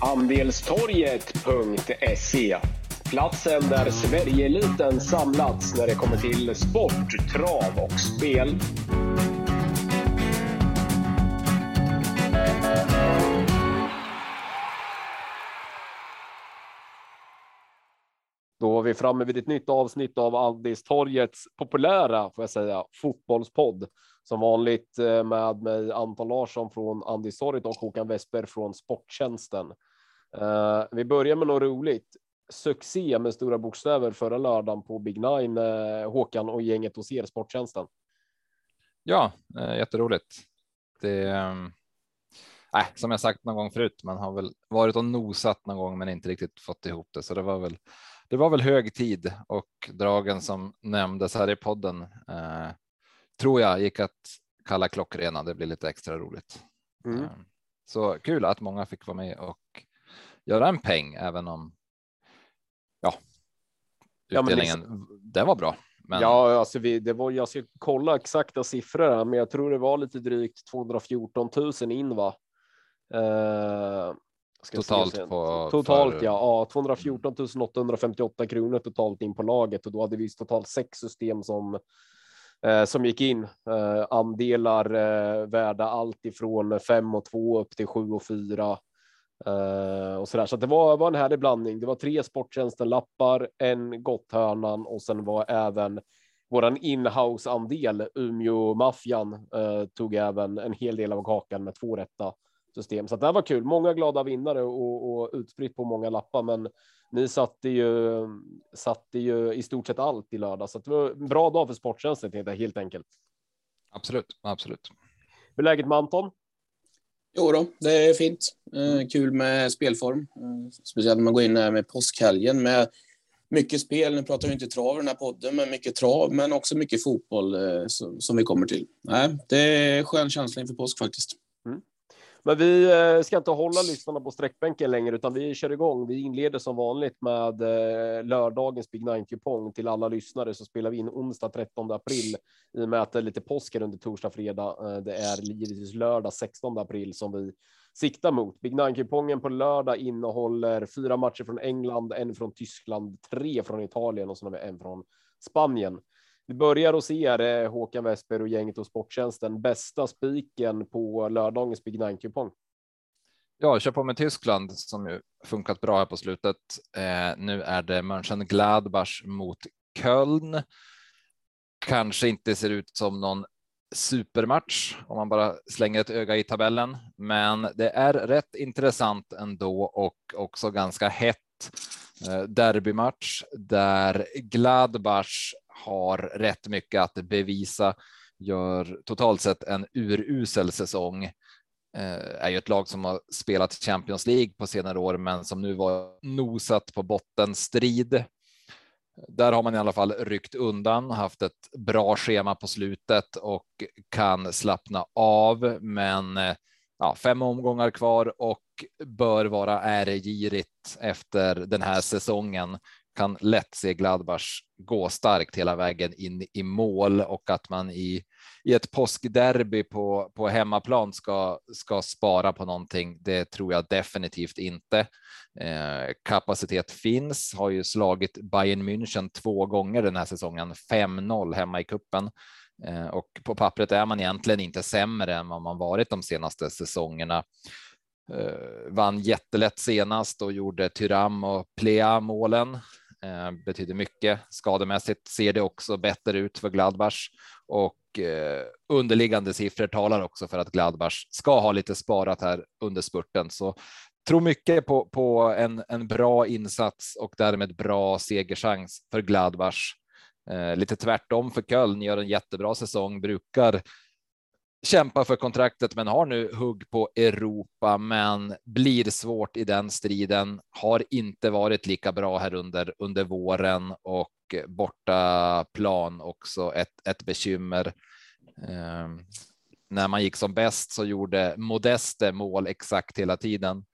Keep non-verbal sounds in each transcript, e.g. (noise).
Andelstorget.se Platsen där Sverigeeliten samlats när det kommer till sport, trav och spel. Då var vi framme vid ett nytt avsnitt av Andelstorgets populära, får jag säga, fotbollspodd. Som vanligt eh, med mig Anton Larsson från Andelstorget och Håkan Vesper från Sporttjänsten. Eh, vi börjar med något roligt. Succé med stora bokstäver förra lördagen på Big Nine, eh, Håkan och gänget hos er, Sporttjänsten. Ja, jätteroligt. Det um, äh, som jag sagt någon gång förut, man har väl varit och nosat någon gång, men inte riktigt fått ihop det, så det var väl. Det var väl hög tid och dragen som nämndes här i podden eh, tror jag gick att kalla klockrena. Det blir lite extra roligt. Mm. Eh, så kul att många fick vara med och göra en peng, även om. Ja. Utdelningen, ja, liksom, det var bra. Men... Ja, alltså vi, det var, jag ska kolla exakta siffror, men jag tror det var lite drygt 214 000 in va? Eh, totalt på totalt för... ja, ja 214 858 kronor totalt in på laget och då hade vi totalt sex system som Eh, som gick in eh, andelar eh, värda allt ifrån 5 och 2 upp till 7 och 4 eh, och så där. Så det var, var en härlig blandning. Det var tre sporttjänsten lappar, en Gotthörnan och sen var även våran inhouse andel Umeå maffian eh, tog även en hel del av kakan med två rätta system. Så det var kul. Många glada vinnare och, och utspritt på många lappar, men ni satte ju, satte ju i stort sett allt i lördag, så det var en bra dag för sporttjänsten helt enkelt. Absolut, absolut. Hur är läget med Anton? Jo då, det är fint. Eh, kul med spelform. Eh, speciellt när man går in här med påskhelgen med mycket spel. Nu pratar vi inte trav i den här podden, men mycket trav, men också mycket fotboll eh, som, som vi kommer till. Nej, det är skön känsla inför påsk faktiskt. Men vi eh, ska inte hålla lyssnarna på sträckbänken längre, utan vi kör igång. Vi inleder som vanligt med eh, lördagens Big Nine kupong till alla lyssnare så spelar vi in onsdag 13 april i och med att det är lite påsker under torsdag, fredag. Eh, det är givetvis lördag 16 april som vi siktar mot. Big Nine kupongen på lördag innehåller fyra matcher från England, en från Tyskland, tre från Italien och så har vi en från Spanien. Vi börjar hos er, eh, Håkan Westberg och gänget och Sporttjänsten. Bästa spiken på lördagens Big Nine-kupong? Ja, kör på med Tyskland som ju funkat bra här på slutet. Eh, nu är det Mönchengladbach mot Köln. Kanske inte ser ut som någon supermatch om man bara slänger ett öga i tabellen, men det är rätt intressant ändå och också ganska hett eh, derbymatch där Gladbach har rätt mycket att bevisa, gör totalt sett en urusel säsong. Eh, är ju ett lag som har spelat Champions League på senare år, men som nu var nosat på bottenstrid. Där har man i alla fall ryckt undan, haft ett bra schema på slutet och kan slappna av. Men eh, ja, fem omgångar kvar och bör vara äregirigt efter den här säsongen kan lätt se Gladbach gå starkt hela vägen in i mål och att man i, i ett påskderby på, på hemmaplan ska, ska spara på någonting. Det tror jag definitivt inte. Eh, kapacitet finns, har ju slagit Bayern München två gånger den här säsongen, 5-0 hemma i kuppen. Eh, och på pappret är man egentligen inte sämre än vad man varit de senaste säsongerna. Eh, vann jättelätt senast och gjorde Tyram och Plea målen. Eh, betyder mycket. Skademässigt ser det också bättre ut för Gladbach och eh, underliggande siffror talar också för att Gladbach ska ha lite sparat här under spurten. Så tror mycket på, på en, en bra insats och därmed bra segerchans för Gladbach. Eh, lite tvärtom för Köln, gör en jättebra säsong, brukar kämpar för kontraktet, men har nu hugg på Europa, men blir svårt i den striden. Har inte varit lika bra här under under våren och borta plan också ett, ett bekymmer. Eh, när man gick som bäst så gjorde Modeste mål exakt hela tiden.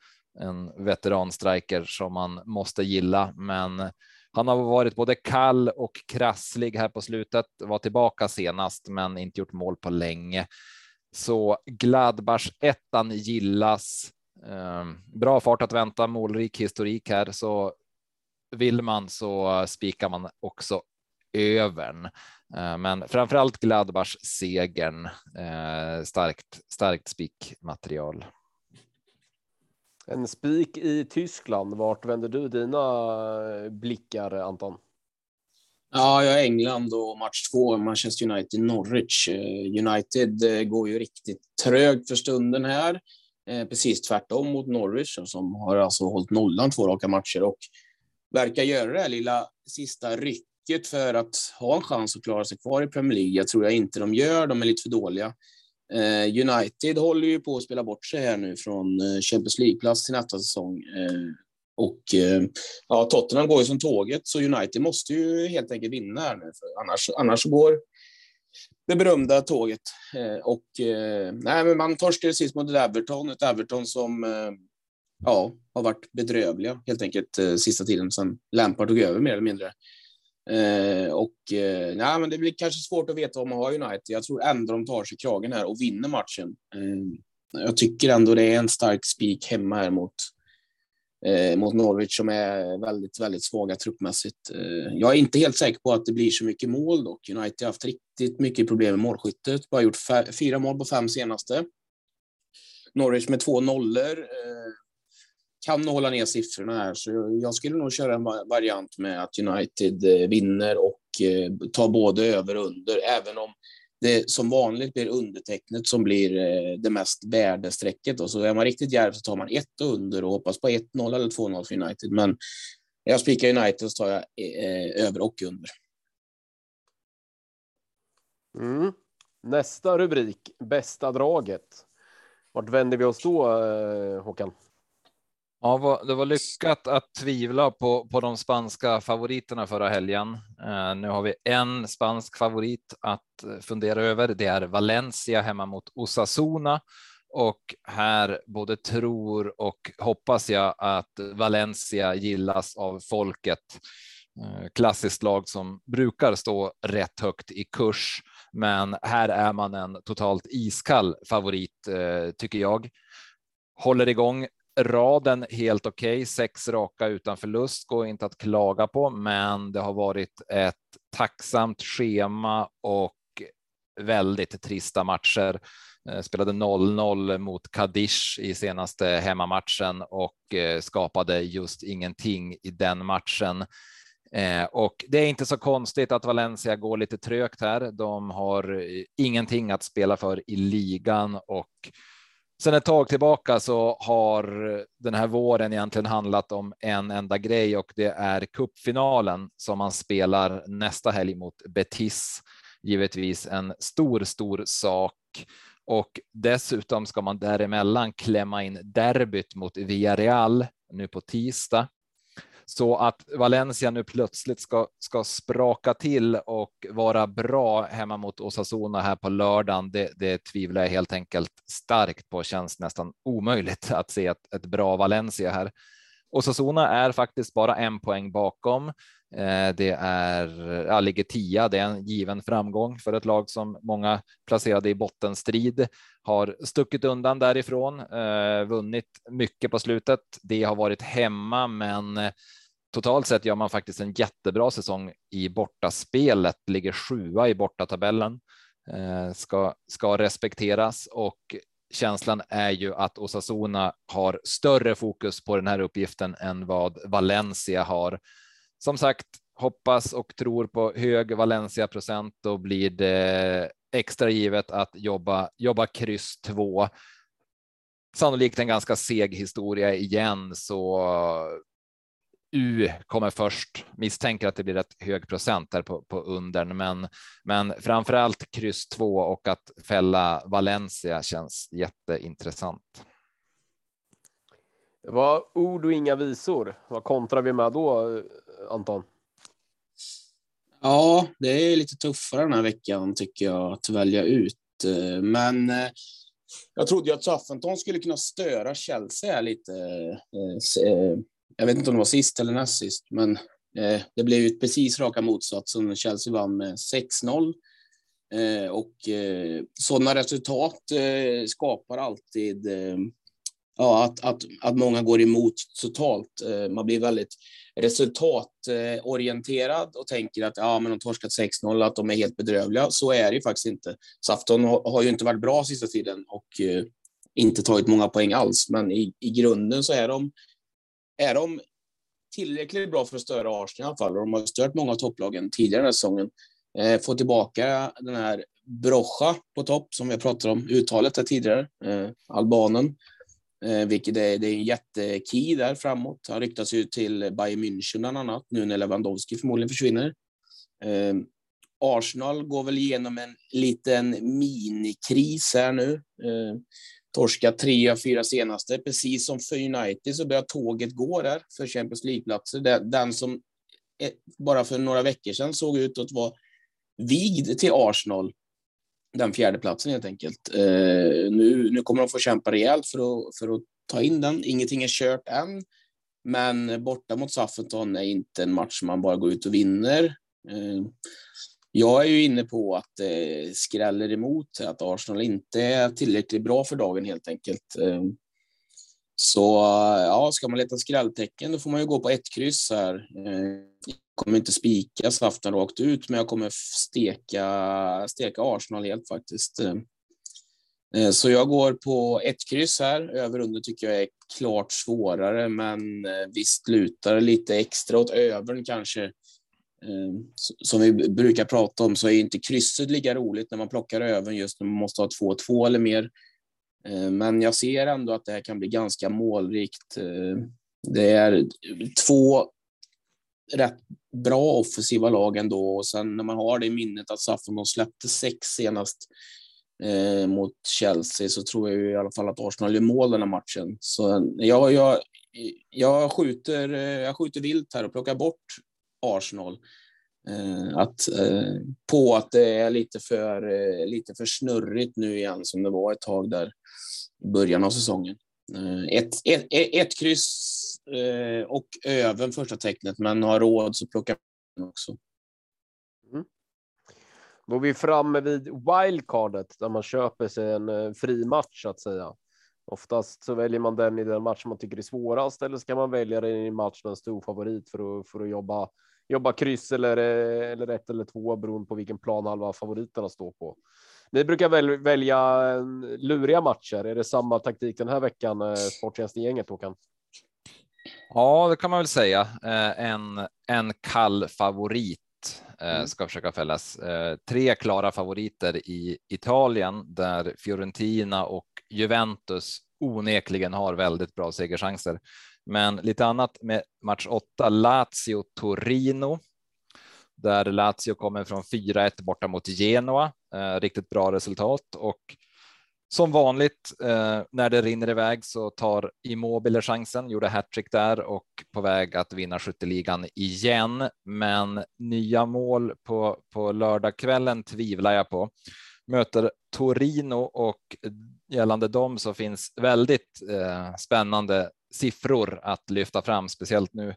En veteranstriker som man måste gilla, men han har varit både kall och krasslig här på slutet, var tillbaka senast, men inte gjort mål på länge. Så Gladbach ettan gillas. Ehm, bra fart att vänta, målrik historik här, så vill man så spikar man också övern. Ehm, men framförallt Gladbachs segern. Eh, starkt, starkt spikmaterial. En spik i Tyskland. Vart vänder du dina eh, blickar, Anton? Ja, jag är England och match två, Manchester United Norwich. Eh, United eh, går ju riktigt trögt för stunden här. Precis tvärtom mot Norwich som har alltså hållit nollan två raka matcher och verkar göra det här lilla sista rycket för att ha en chans att klara sig kvar i Premier League. Jag tror jag inte de gör. De är lite för dåliga. Eh, United håller ju på att spela bort sig här nu från eh, Champions League-plats till nästa säsong. Eh, och eh, ja, Tottenham går ju som tåget, så United måste ju helt enkelt vinna här nu, för annars, annars går det berömda tåget. Eh, och eh, nej, men man torskade sist mot ett Everton, ett Everton som ja, har varit bedrövliga helt enkelt sista tiden sedan Lampard tog över mer eller mindre. Eh, och eh, nej, men det blir kanske svårt att veta vad man har United. Jag tror ändå de tar sig kragen här och vinner matchen. Eh, jag tycker ändå det är en stark spik hemma här mot eh, mot Norwich som är väldigt, väldigt svaga truppmässigt. Eh, jag är inte helt säker på att det blir så mycket mål dock. United har haft riktigt mycket problem med målskyttet. Bara gjort fyra mål på fem senaste. Norwich med två nollor. Kan hålla ner siffrorna här, så jag skulle nog köra en variant med att United eh, vinner och eh, tar både över och under, även om det som vanligt blir undertecknet som blir eh, det mest värdestrecket. Och så är man riktigt djärv så tar man ett under och hoppas på 1-0 eller 2-0 för United. Men jag spikar United så tar jag över och under. Mm. Nästa rubrik, bästa draget. Vart vänder vi oss då, Håkan? Ja, det var lyckat att tvivla på, på de spanska favoriterna förra helgen. Eh, nu har vi en spansk favorit att eh, fundera över. Det är Valencia hemma mot Osasuna och här både tror och hoppas jag att Valencia gillas av folket. Eh, klassiskt lag som brukar stå rätt högt i kurs, men här är man en totalt iskall favorit tycker jag håller igång raden helt okej. Okay. Sex raka utan förlust går inte att klaga på, men det har varit ett tacksamt schema och väldigt trista matcher. Eh, spelade 0-0 mot Kadish i senaste hemmamatchen och eh, skapade just ingenting i den matchen. Eh, och det är inte så konstigt att Valencia går lite trögt här. De har ingenting att spela för i ligan och Sen ett tag tillbaka så har den här våren egentligen handlat om en enda grej och det är kuppfinalen som man spelar nästa helg mot Betis. Givetvis en stor, stor sak och dessutom ska man däremellan klämma in derbyt mot Villarreal nu på tisdag. Så att Valencia nu plötsligt ska, ska spraka till och vara bra hemma mot Osasuna här på lördagen, det, det tvivlar jag helt enkelt starkt på. Känns nästan omöjligt att se ett, ett bra Valencia här. Osasuna är faktiskt bara en poäng bakom. Eh, det är, ja, ligger tia, det är en given framgång för ett lag som många placerade i bottenstrid har stuckit undan därifrån, eh, vunnit mycket på slutet. Det har varit hemma, men eh, totalt sett gör man faktiskt en jättebra säsong i bortaspelet, ligger sjua i bortatabellen, eh, ska, ska respekteras. Och känslan är ju att Osasuna har större fokus på den här uppgiften än vad Valencia har. Som sagt, hoppas och tror på hög Valencia procent. Då blir det extra givet att jobba, jobba kryss två. Sannolikt en ganska seg historia igen, så U kommer först. Misstänker att det blir rätt hög procent där på, på undern, men, men framför allt kryss två och att fälla Valencia känns jätteintressant. Det var ord och inga visor. Vad kontrar vi med då, Anton? Ja, det är lite tuffare den här veckan tycker jag att välja ut, eh, men eh, jag trodde ju att Southampton skulle kunna störa Chelsea här lite eh, jag vet inte om det var sist eller näst sist, men det blev ju precis raka motsatsen. Chelsea vann med 6-0. Och sådana resultat skapar alltid ja, att, att, att många går emot totalt. Eh, man blir väldigt resultatorienterad och tänker att ja, men de torskat 6-0, att de är helt bedrövliga. Så är det ju faktiskt inte. Safton har ju inte varit bra sista tiden och eh, inte tagit många poäng alls, men i, i grunden så är de, är de tillräckligt bra för att störa Arsenal i alla fall. De har stört många av topplagen tidigare den här säsongen. Eh, få tillbaka den här Brocha på topp som vi pratade om uttalet där tidigare, eh, albanen. Eh, vilket är, det är en jättekey där framåt. Han ryktas ju till Bayern München bland annat, nu när Lewandowski förmodligen försvinner. Eh, Arsenal går väl igenom en liten minikris här nu. Eh, torska tre av fyra senaste. Precis som för United så börjar tåget gå där för Champions League-platser. Den som eh, bara för några veckor sedan såg ut att vara vigd till Arsenal den fjärde platsen helt enkelt. Eh, nu, nu kommer de få kämpa rejält för att, för att ta in den. Ingenting är kört än, men borta mot Saffenton är inte en match man bara går ut och vinner. Eh, jag är ju inne på att det eh, skräller emot att Arsenal inte är tillräckligt bra för dagen helt enkelt. Eh, så ja, ska man leta skrälltecken då får man ju gå på ett kryss här. Eh, Kommer inte spika saften rakt ut, men jag kommer steka, steka Arsenal helt faktiskt. Eh, så jag går på ett kryss här. Över under tycker jag är klart svårare, men eh, visst lutar det lite extra åt övern kanske. Eh, som vi brukar prata om så är inte krysset lika roligt när man plockar övern just när man måste ha 2-2 eller mer. Men jag ser ändå att det här kan bli ganska målrikt. Det är två rätt bra offensiva lag ändå. Och sen när man har det i minnet att Saffron släppte sex senast eh, mot Chelsea så tror jag i alla fall att Arsenal gör mål den här matchen. Så eh, jag, jag, jag, skjuter, eh, jag skjuter vilt här och plockar bort Arsenal. Eh, att, eh, på att det är lite för, eh, lite för snurrigt nu igen som det var ett tag där i början av säsongen. Ett, ett, ett kryss eh, och även första tecknet, men har råd så plockar man också. Mm. Då är vi framme vid wildcardet där man köper sig en eh, fri match så att säga. Oftast så väljer man den i den match man tycker är svårast eller ska man välja den i match med en stor favorit för att, för att jobba, jobba kryss eller, eh, eller ett eller två beroende på vilken plan halva favoriterna står på. Ni brukar väl välja mm, luriga matcher. Är det samma taktik den här veckan? Eh, sporttjänstgänget Håkan? Ja, det kan man väl säga. Eh, en, en kall favorit eh, mm. ska försöka fällas. Tre klara favoriter i Italien där Fiorentina och Juventus onekligen har väldigt bra segerchanser. Men lite annat med match 8, Lazio Torino där Lazio kommer från 4-1 borta mot Genoa. Eh, riktigt bra resultat och som vanligt eh, när det rinner iväg så tar Immobile chansen, gjorde hattrick där och på väg att vinna skytteligan igen. Men nya mål på, på lördagskvällen tvivlar jag på. Möter Torino och gällande dem så finns väldigt eh, spännande siffror att lyfta fram, speciellt nu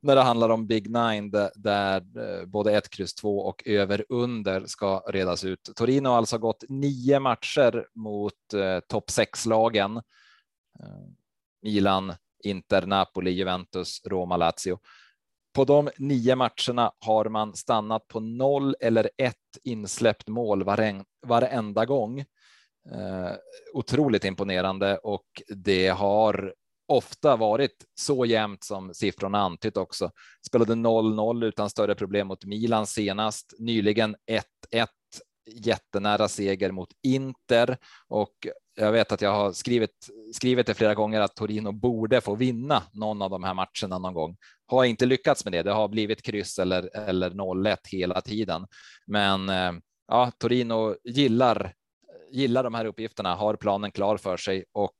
när det handlar om Big Nine där, där eh, både ett kryss två och över under ska redas ut. Torino har alltså gått nio matcher mot eh, topp sex lagen. Eh, Milan, Inter, Napoli, Juventus, Roma, Lazio. På de nio matcherna har man stannat på noll eller ett insläppt mål varen, varenda gång. Eh, otroligt imponerande och det har ofta varit så jämnt som siffrorna antytt också. Spelade 0-0 utan större problem mot Milan senast, nyligen 1-1 jättenära seger mot Inter och jag vet att jag har skrivit, skrivit det flera gånger att Torino borde få vinna någon av de här matcherna någon gång. Har inte lyckats med det. Det har blivit kryss eller, eller 0-1 hela tiden. Men eh, ja, Torino gillar, gillar de här uppgifterna, har planen klar för sig och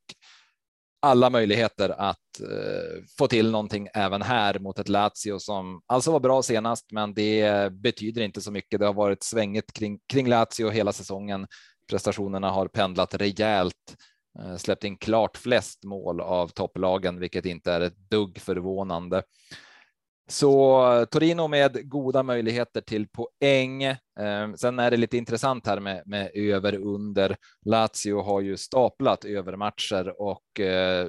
alla möjligheter att eh, få till någonting även här mot ett Lazio som alltså var bra senast, men det betyder inte så mycket. Det har varit svängigt kring, kring Lazio hela säsongen. Prestationerna har pendlat rejält, eh, släppt in klart flest mål av topplagen, vilket inte är ett dugg förvånande. Så Torino med goda möjligheter till poäng. Eh, sen är det lite intressant här med, med över under. Lazio har ju staplat övermatcher och eh,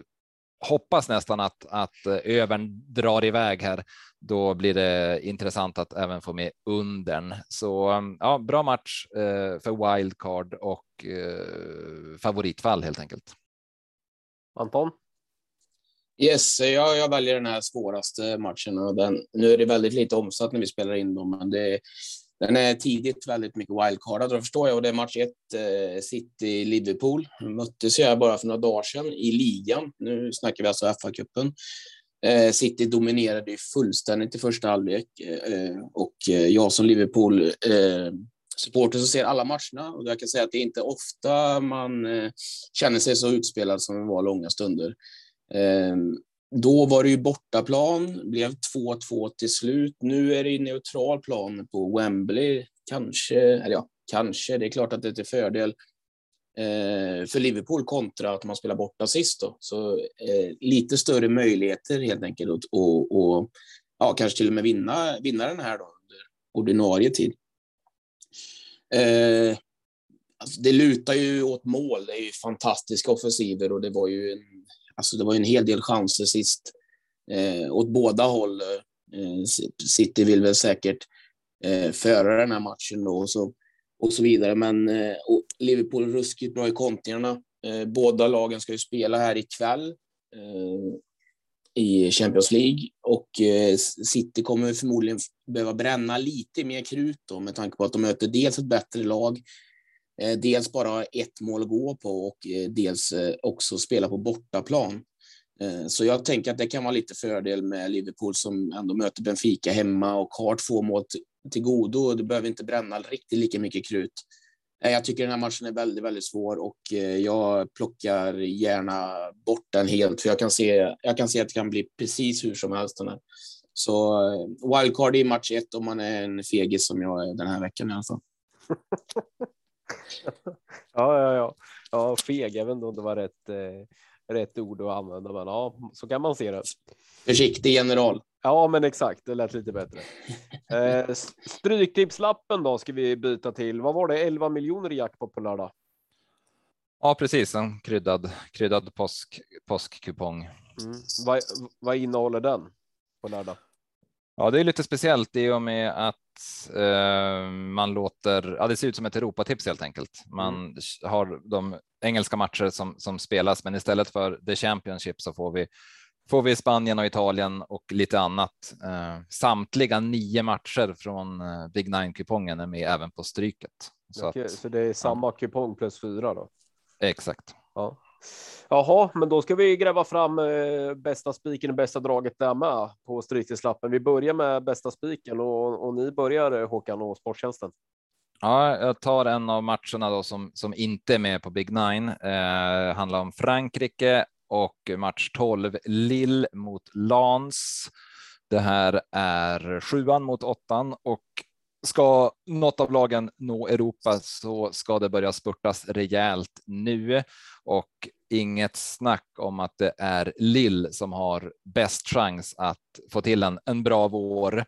hoppas nästan att, att eh, övern drar iväg här. Då blir det intressant att även få med undern. Så ehm, ja, bra match eh, för wildcard och eh, favoritfall helt enkelt. Anton? Yes, jag, jag väljer den här svåraste matchen. Och den, nu är det väldigt lite omsatt när vi spelar in dem, men det, den är tidigt väldigt mycket wildcardad, det förstår jag. Och det är match 1, eh, City-Liverpool. Möttes jag bara för några dagar sedan i ligan. Nu snackar vi alltså FA-cupen. Eh, City dominerade ju fullständigt i första halvlek eh, och eh, jag som Liverpool eh, supporter som ser alla matcherna och jag kan säga att det är inte ofta man eh, känner sig så utspelad som det var långa stunder. Ehm, då var det ju bortaplan, blev 2-2 till slut. Nu är det ju neutral plan på Wembley. Kanske, eller ja, kanske. Det är klart att det är till fördel eh, för Liverpool kontra att man spelar borta sist. Då. Så eh, lite större möjligheter helt enkelt att och, och, ja, kanske till och med vinna, vinna den här då, under ordinarie tid. Eh, alltså det lutar ju åt mål. Det är ju fantastiska offensiver och det var ju en Alltså det var en hel del chanser sist eh, åt båda håll. Eh, City vill väl säkert eh, föra den här matchen då och så, och så vidare. Men eh, Liverpool ruskigt bra i kontringarna. Eh, båda lagen ska ju spela här ikväll eh, i Champions League och eh, City kommer förmodligen behöva bränna lite mer krut då med tanke på att de möter dels ett bättre lag Eh, Eh, dels bara ett mål att gå på och eh, dels eh, också spela på bortaplan. Så jag tänker att det kan vara lite fördel med Liverpool som ändå möter Benfica hemma och har två mål till godo. Du behöver inte bränna riktigt lika mycket krut. Jag tycker den här matchen är väldigt, väldigt svår och jag plockar gärna bort den helt för jag kan se, jag kan se att det kan bli precis hur som helst. Den här. Så wildcard i match ett om man är en fegis som jag är den här veckan i alla fall. (laughs) (laughs) ja, ja, ja, ja, feg. Jag vet inte om det var rätt, eh, rätt ord att använda, men ja, så kan man se det. Försiktig general. Ja, men exakt. Det lät lite bättre. (laughs) Eh, stryktipslappen då ska vi byta till. Vad var det? 11 miljoner i jackpot på lördag. Ja, precis. En kryddad, kryddad påsk, påskkupong. Mm. Vad, vad innehåller den på lördag? Ja, det är lite speciellt i och med att eh, man låter, ja, det ser ut som ett Europatips helt enkelt. Man mm. har de engelska matcher som, som spelas, men istället för the Championship så får vi får vi Spanien och Italien och lite annat. Eh, samtliga nio matcher från eh, Big Nine kupongen är med även på stryket. Så, Okej, att, så det är samma ja. kupong plus fyra då? Exakt. Ja. Jaha, men då ska vi gräva fram eh, bästa spiken och bästa draget där med på stryktipslappen. Vi börjar med bästa spiken och, och ni börjar eh, Håkan och Sporttjänsten. Ja, jag tar en av matcherna då som, som inte är med på Big Nine. Eh, handlar om Frankrike och match 12 Lille mot Lans. Det här är sjuan mot åttan och ska något av lagen nå Europa så ska det börja spurtas rejält nu och inget snack om att det är Lill som har bäst chans att få till en, en bra vår.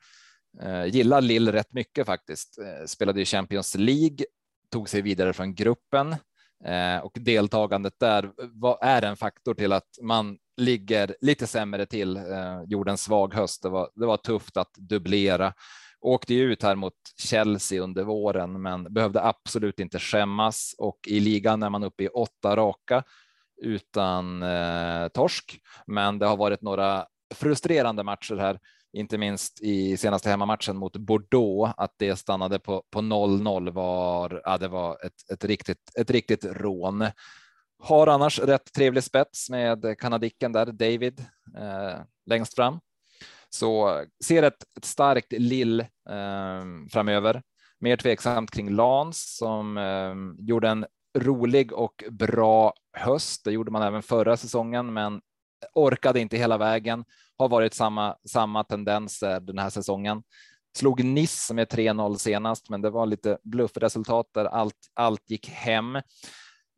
Eh, gillar Lill rätt mycket faktiskt. Eh, spelade i Champions League, tog sig vidare från gruppen eh, och deltagandet där var, är en faktor till att man ligger lite sämre till. Eh, gjorde en svag höst. Det var, det var tufft att dubblera åkte ut här mot Chelsea under våren, men behövde absolut inte skämmas och i ligan är man uppe i åtta raka utan eh, torsk. Men det har varit några frustrerande matcher här, inte minst i senaste hemmamatchen mot Bordeaux. Att det stannade på 0-0 var, ja, det var ett, ett, riktigt, ett riktigt rån. Har annars rätt trevlig spets med kanadicken där, David, eh, längst fram. Så ser ett, ett starkt Lill eh, framöver. Mer tveksamt kring Lans som eh, gjorde en rolig och bra höst. Det gjorde man även förra säsongen, men orkade inte hela vägen. Har varit samma, samma tendenser den här säsongen. Slog Nice med 3-0 senast, men det var lite bluffresultat där allt, allt gick hem.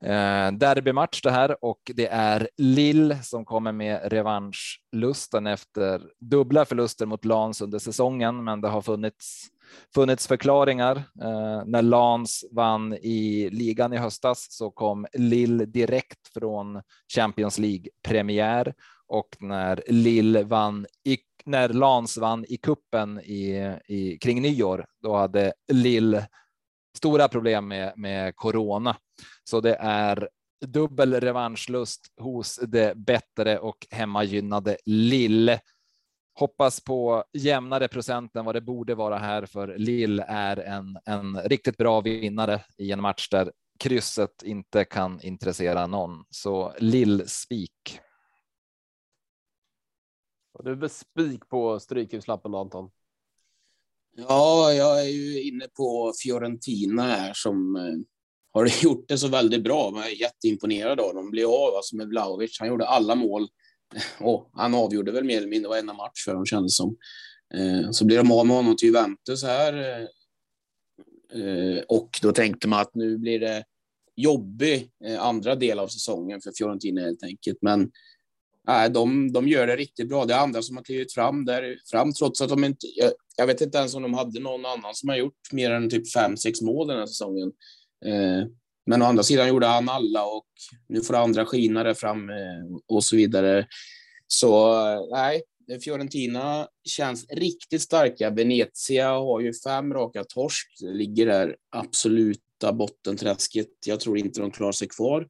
Eh, derbymatch det här och det är Lill som kommer med revanschlusten efter dubbla förluster mot Lans under säsongen, men det har funnits funnits förklaringar. Eh, när Lans vann i ligan i höstas så kom Lill direkt från Champions League premiär och när Lill vann i, när Lans vann i kuppen i, i kring nyår, då hade Lill stora problem med, med corona. Så det är dubbel revanschlust hos det bättre och hemmagynnade Lill. Hoppas på jämnare procent än vad det borde vara här, för Lill är en, en riktigt bra vinnare i en match där krysset inte kan intressera någon. Så Lill spik. Du är spik på strykhuvudslappen Anton? Ja, jag är ju inne på Fiorentina här som eh, har (laughs) gjort det så väldigt bra. Jag är jätteimponerad av dem. Blir av alltså med Vlahovic. Han gjorde alla mål (laughs) och han avgjorde väl mer eller mindre varenda match för dem kändes som. Eh, så blir de av med honom till Juventus här. Eh, eh, och då tänkte man att nu blir det jobbig eh, andra del av säsongen för Fiorentina helt enkelt. Men nej, de, de gör det riktigt bra. Det är andra som har klivit fram där fram, trots att de inte. Jag, jag vet inte ens om de hade någon annan som har gjort mer än typ fem, sex mål den här säsongen. Eh, men å andra sidan gjorde han alla och nu får andra skina där fram eh, och så vidare. Så eh, nej, Fiorentina känns riktigt starka. Venezia har ju fem raka torsk, ligger där absoluta bottenträsket. Jag tror inte de klarar sig kvar.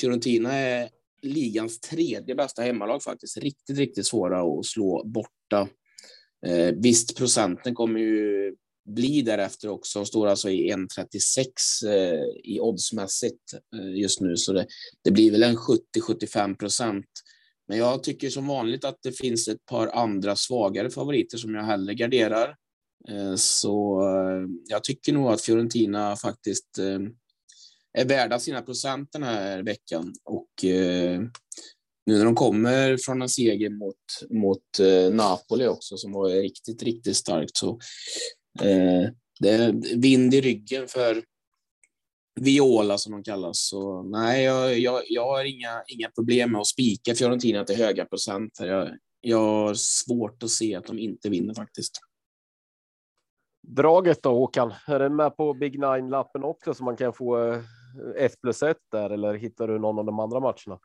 Fiorentina är ligans tredje bästa hemmalag faktiskt. Riktigt, riktigt svåra att slå borta. Eh, visst, procenten kommer ju bli därefter också. De står alltså i 1,36 eh, i oddsmässigt eh, just nu, så det, det blir väl en 70-75 procent. Men jag tycker som vanligt att det finns ett par andra svagare favoriter som jag hellre garderar. Eh, så eh, jag tycker nog att Fiorentina faktiskt eh, är värda sina procent den här veckan och nu när de kommer från en seger mot, mot Napoli också som var riktigt, riktigt starkt så det är vind i ryggen för Viola som de kallas. Så nej, jag, jag, jag har inga, inga problem med att spika Fiorentina till höga procent. Jag, jag har svårt att se att de inte vinner faktiskt. Draget då Håkan, är det med på Big Nine-lappen också så man kan få 1 eh, plus 1 där eller hittar du någon av de andra matcherna?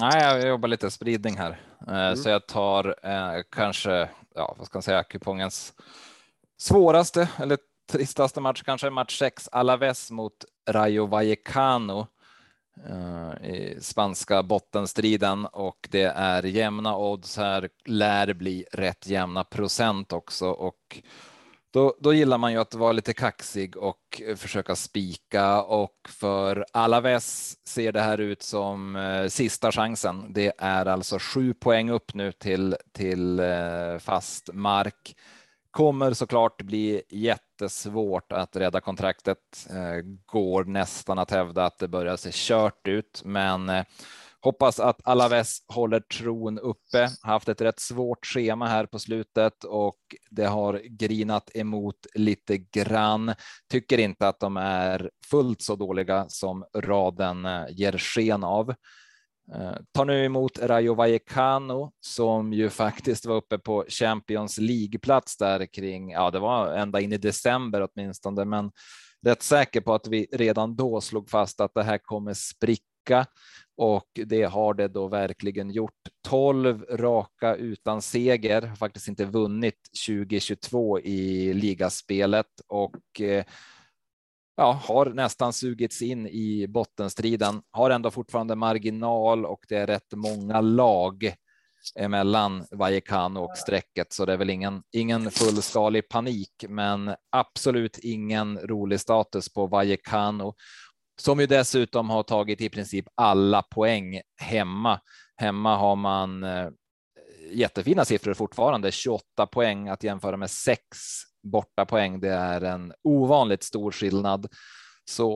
Nej, jag jobbar lite spridning här, eh, mm. så jag tar eh, kanske, ja, vad ska man säga, kupongens svåraste eller tristaste match, kanske match 6, Alaves mot Rayo Vallecano eh, i spanska bottenstriden och det är jämna odds här, lär bli rätt jämna procent också och då, då gillar man ju att vara lite kaxig och försöka spika och för Alaves ser det här ut som eh, sista chansen. Det är alltså sju poäng upp nu till, till eh, fast mark. Kommer såklart bli jättesvårt att rädda kontraktet. Eh, går nästan att hävda att det börjar se kört ut, men eh, Hoppas att Alaves håller tron uppe. Haft ett rätt svårt schema här på slutet och det har grinat emot lite grann. Tycker inte att de är fullt så dåliga som raden eh, ger sken av. Eh, tar nu emot Rayo Vallecano som ju faktiskt var uppe på Champions League-plats där kring, ja det var ända in i december åtminstone, men rätt säker på att vi redan då slog fast att det här kommer spricka och det har det då verkligen gjort. 12 raka utan seger, har faktiskt inte vunnit 2022 i ligaspelet och eh, ja, har nästan sugits in i bottenstriden, har ändå fortfarande marginal och det är rätt många lag emellan Vallecano och strecket, så det är väl ingen, ingen fullskalig panik, men absolut ingen rolig status på Vallecano som ju dessutom har tagit i princip alla poäng hemma. Hemma har man eh, jättefina siffror fortfarande, 28 poäng att jämföra med sex bortapoäng. Det är en ovanligt stor skillnad. Så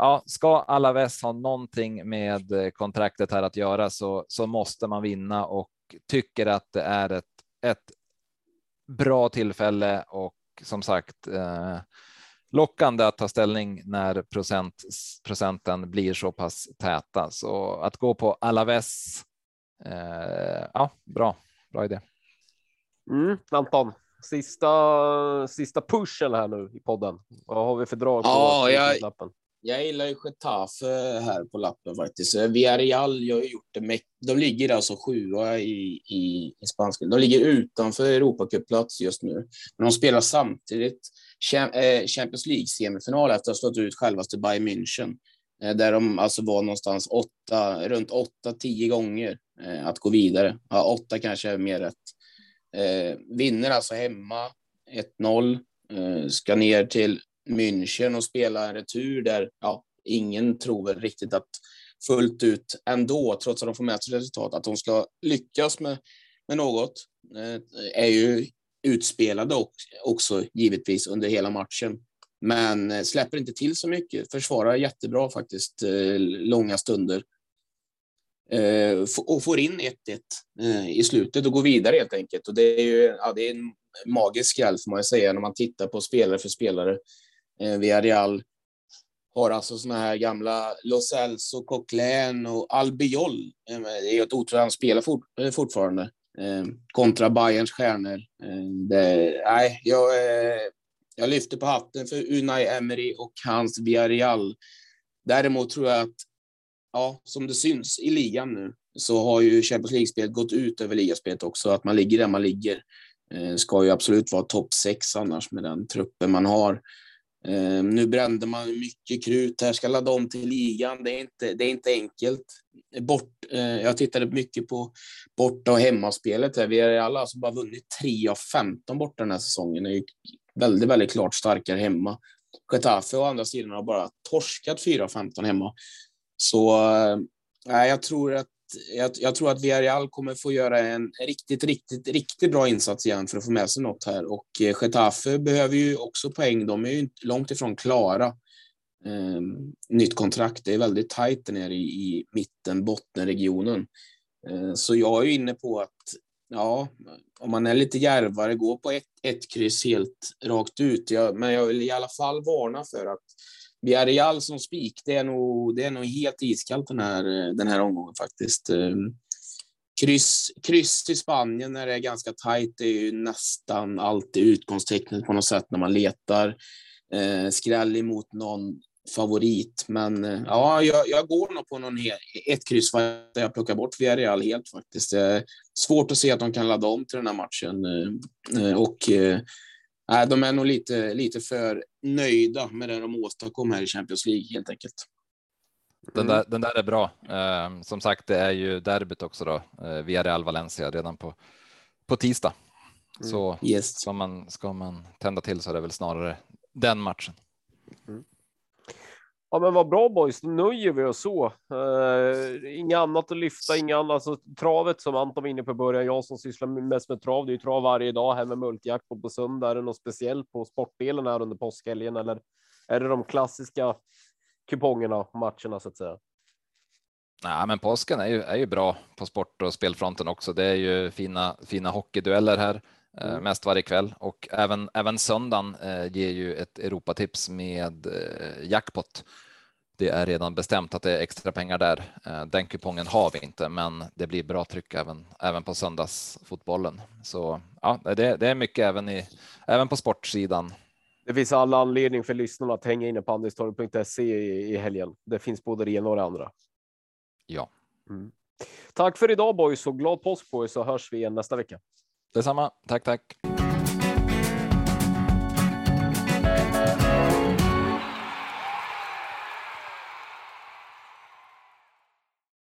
ja, ska Alaves ha någonting med eh, kontraktet här att göra så, så måste man vinna och tycker att det är ett, ett bra tillfälle och som sagt eh, lockande att ta ställning när procent, procenten blir så pass täta. Så att gå på Alaves, eh, ja, bra, bra idé. Mm, Anton? Sista, sista pushen här nu i podden. Vad har vi för drag? På Ja, jag- lappen? Jag gillar ju Getafe här på lappen faktiskt. Eh, Villarreal jag har gjort det med. De ligger alltså sjua i, i, i spanska. De ligger utanför Europacupplats just nu. Men de spelar samtidigt eh, Champions League-semifinal efter att ha slått ut självaste Bayern München. Eh, Där de alltså var någonstans åtta, runt åtta, tio gånger att gå vidare. Ja, åtta kanske är mer rätt. Eh, vinner alltså hemma 1-0. Eh, ska ner till München och spela en retur där ja, ingen tror väl riktigt att fullt ut ändå, trots att de får med sig resultat, att de ska lyckas med, med något. Eh, är ju utspelade också givetvis under hela matchen. Men eh, släpper inte till så mycket. Försvarar jättebra faktiskt, eh, långa stunder. Eh, och får in 1-1 eh, i slutet och går vidare helt enkelt. Och det är ju ja, det är en magisk skräll får man ju säga när man tittar på spelare för spelare. Eh, Villarreal har alltså såna här gamla Los Elso, Coquelin och Albiol. Eh, Det är ju ett otroligt, han spelar fort, eh, fortfarande. Eh, kontra Bayerns stjärnor. Det, nej, jag, jag lyfter på hatten för Unai Emery och hans Villarreal. Däremot tror jag att, ja, som det syns i ligan nu, så har ju Champions League-spelet gått ut över ligaspelet också. Att man ligger där man ligger eh, ska ju absolut vara topp sex annars med den truppen man har. Eh, nu brände man mycket krut här, ska ladda om till ligan. Det är inte, det är inte enkelt. Bort, eh, jag tittade mycket på borta och hemmaspelet. Här. Vi har alla alltså bara vunnit 3 av 15 borta den här säsongen. Det är ju väldigt, väldigt klart starkare hemma. Getafe å andra sidan har bara torskat 4 av 15 hemma. Så eh, nej, jag tror att jag, jag tror att Villarreal kommer få göra en riktigt, riktigt, riktigt bra insats igen för att få med sig något här. Och eh, Getafe behöver ju också poäng. De är ju inte långt ifrån klara. Ehm, nytt kontrakt. Det är väldigt tajt där nere i, i mitten, bottenregionen. Ehm, så jag är ju inne på att ja, om man är lite järvare, gå på ett, ett kryss helt rakt ut. Jag, men jag vill i alla fall varna för att Villarreal som spik, det är nog, det är nog helt iskallt den här, den här omgången faktiskt. Ehm, kryss, kryss i Spanien när det är ganska tajt, det är ju nästan alltid utgångstecknet på något sätt när man letar. Eh, skräll emot någon favorit, men eh, ja, jag, jag går nog på någon hel, ett kryss där jag plockar bort Villarreal helt faktiskt. Det är svårt att se att de kan ladda om till den här matchen eh, eh och eh, Nej, de är nog lite, lite för nöjda med det de åstadkom här i Champions League helt enkelt. Den, Mm. där, den där är bra. Eh, som sagt, det är ju derbyt också då. Eh, Villarreal Valencia redan på, på tisdag. Mm. Så Yes. ska man, ska man tända till så är det väl snarare den matchen. Ja, men vad bra boys. nu nöjer vi oss så. Eh, uh, inga annat att lyfta, inga annat. Alltså, travet som Anton var inne på i början. Jag som sysslar mest med trav. Det är ju trav varje dag här med multijackpot på söndag. Är det något speciellt på sportdelen här under påskhelgen eller är det de klassiska kupongerna och matcherna så att säga? Nej, men påsken är ju, är ju bra på sport och spelfronten också. Det är ju fina, fina hockeydueller här Mm. mest varje kväll och även, även söndagen eh, ger ju ett Europatips med eh, jackpot. Det är redan bestämt att det är extra pengar där. Eh, den kupongen har vi inte, men det blir bra tryck även, även på söndagsfotbollen. Så ja, det, det är mycket även, i, även på sportsidan. Det finns alla anledning för lyssnarna att hänga inne på andelstorg.se i, i helgen. Det finns både det ena och det andra. Ja, Tack för idag boys och glad påsk på er så hörs vi igen nästa vecka detsamma. Tack, tack.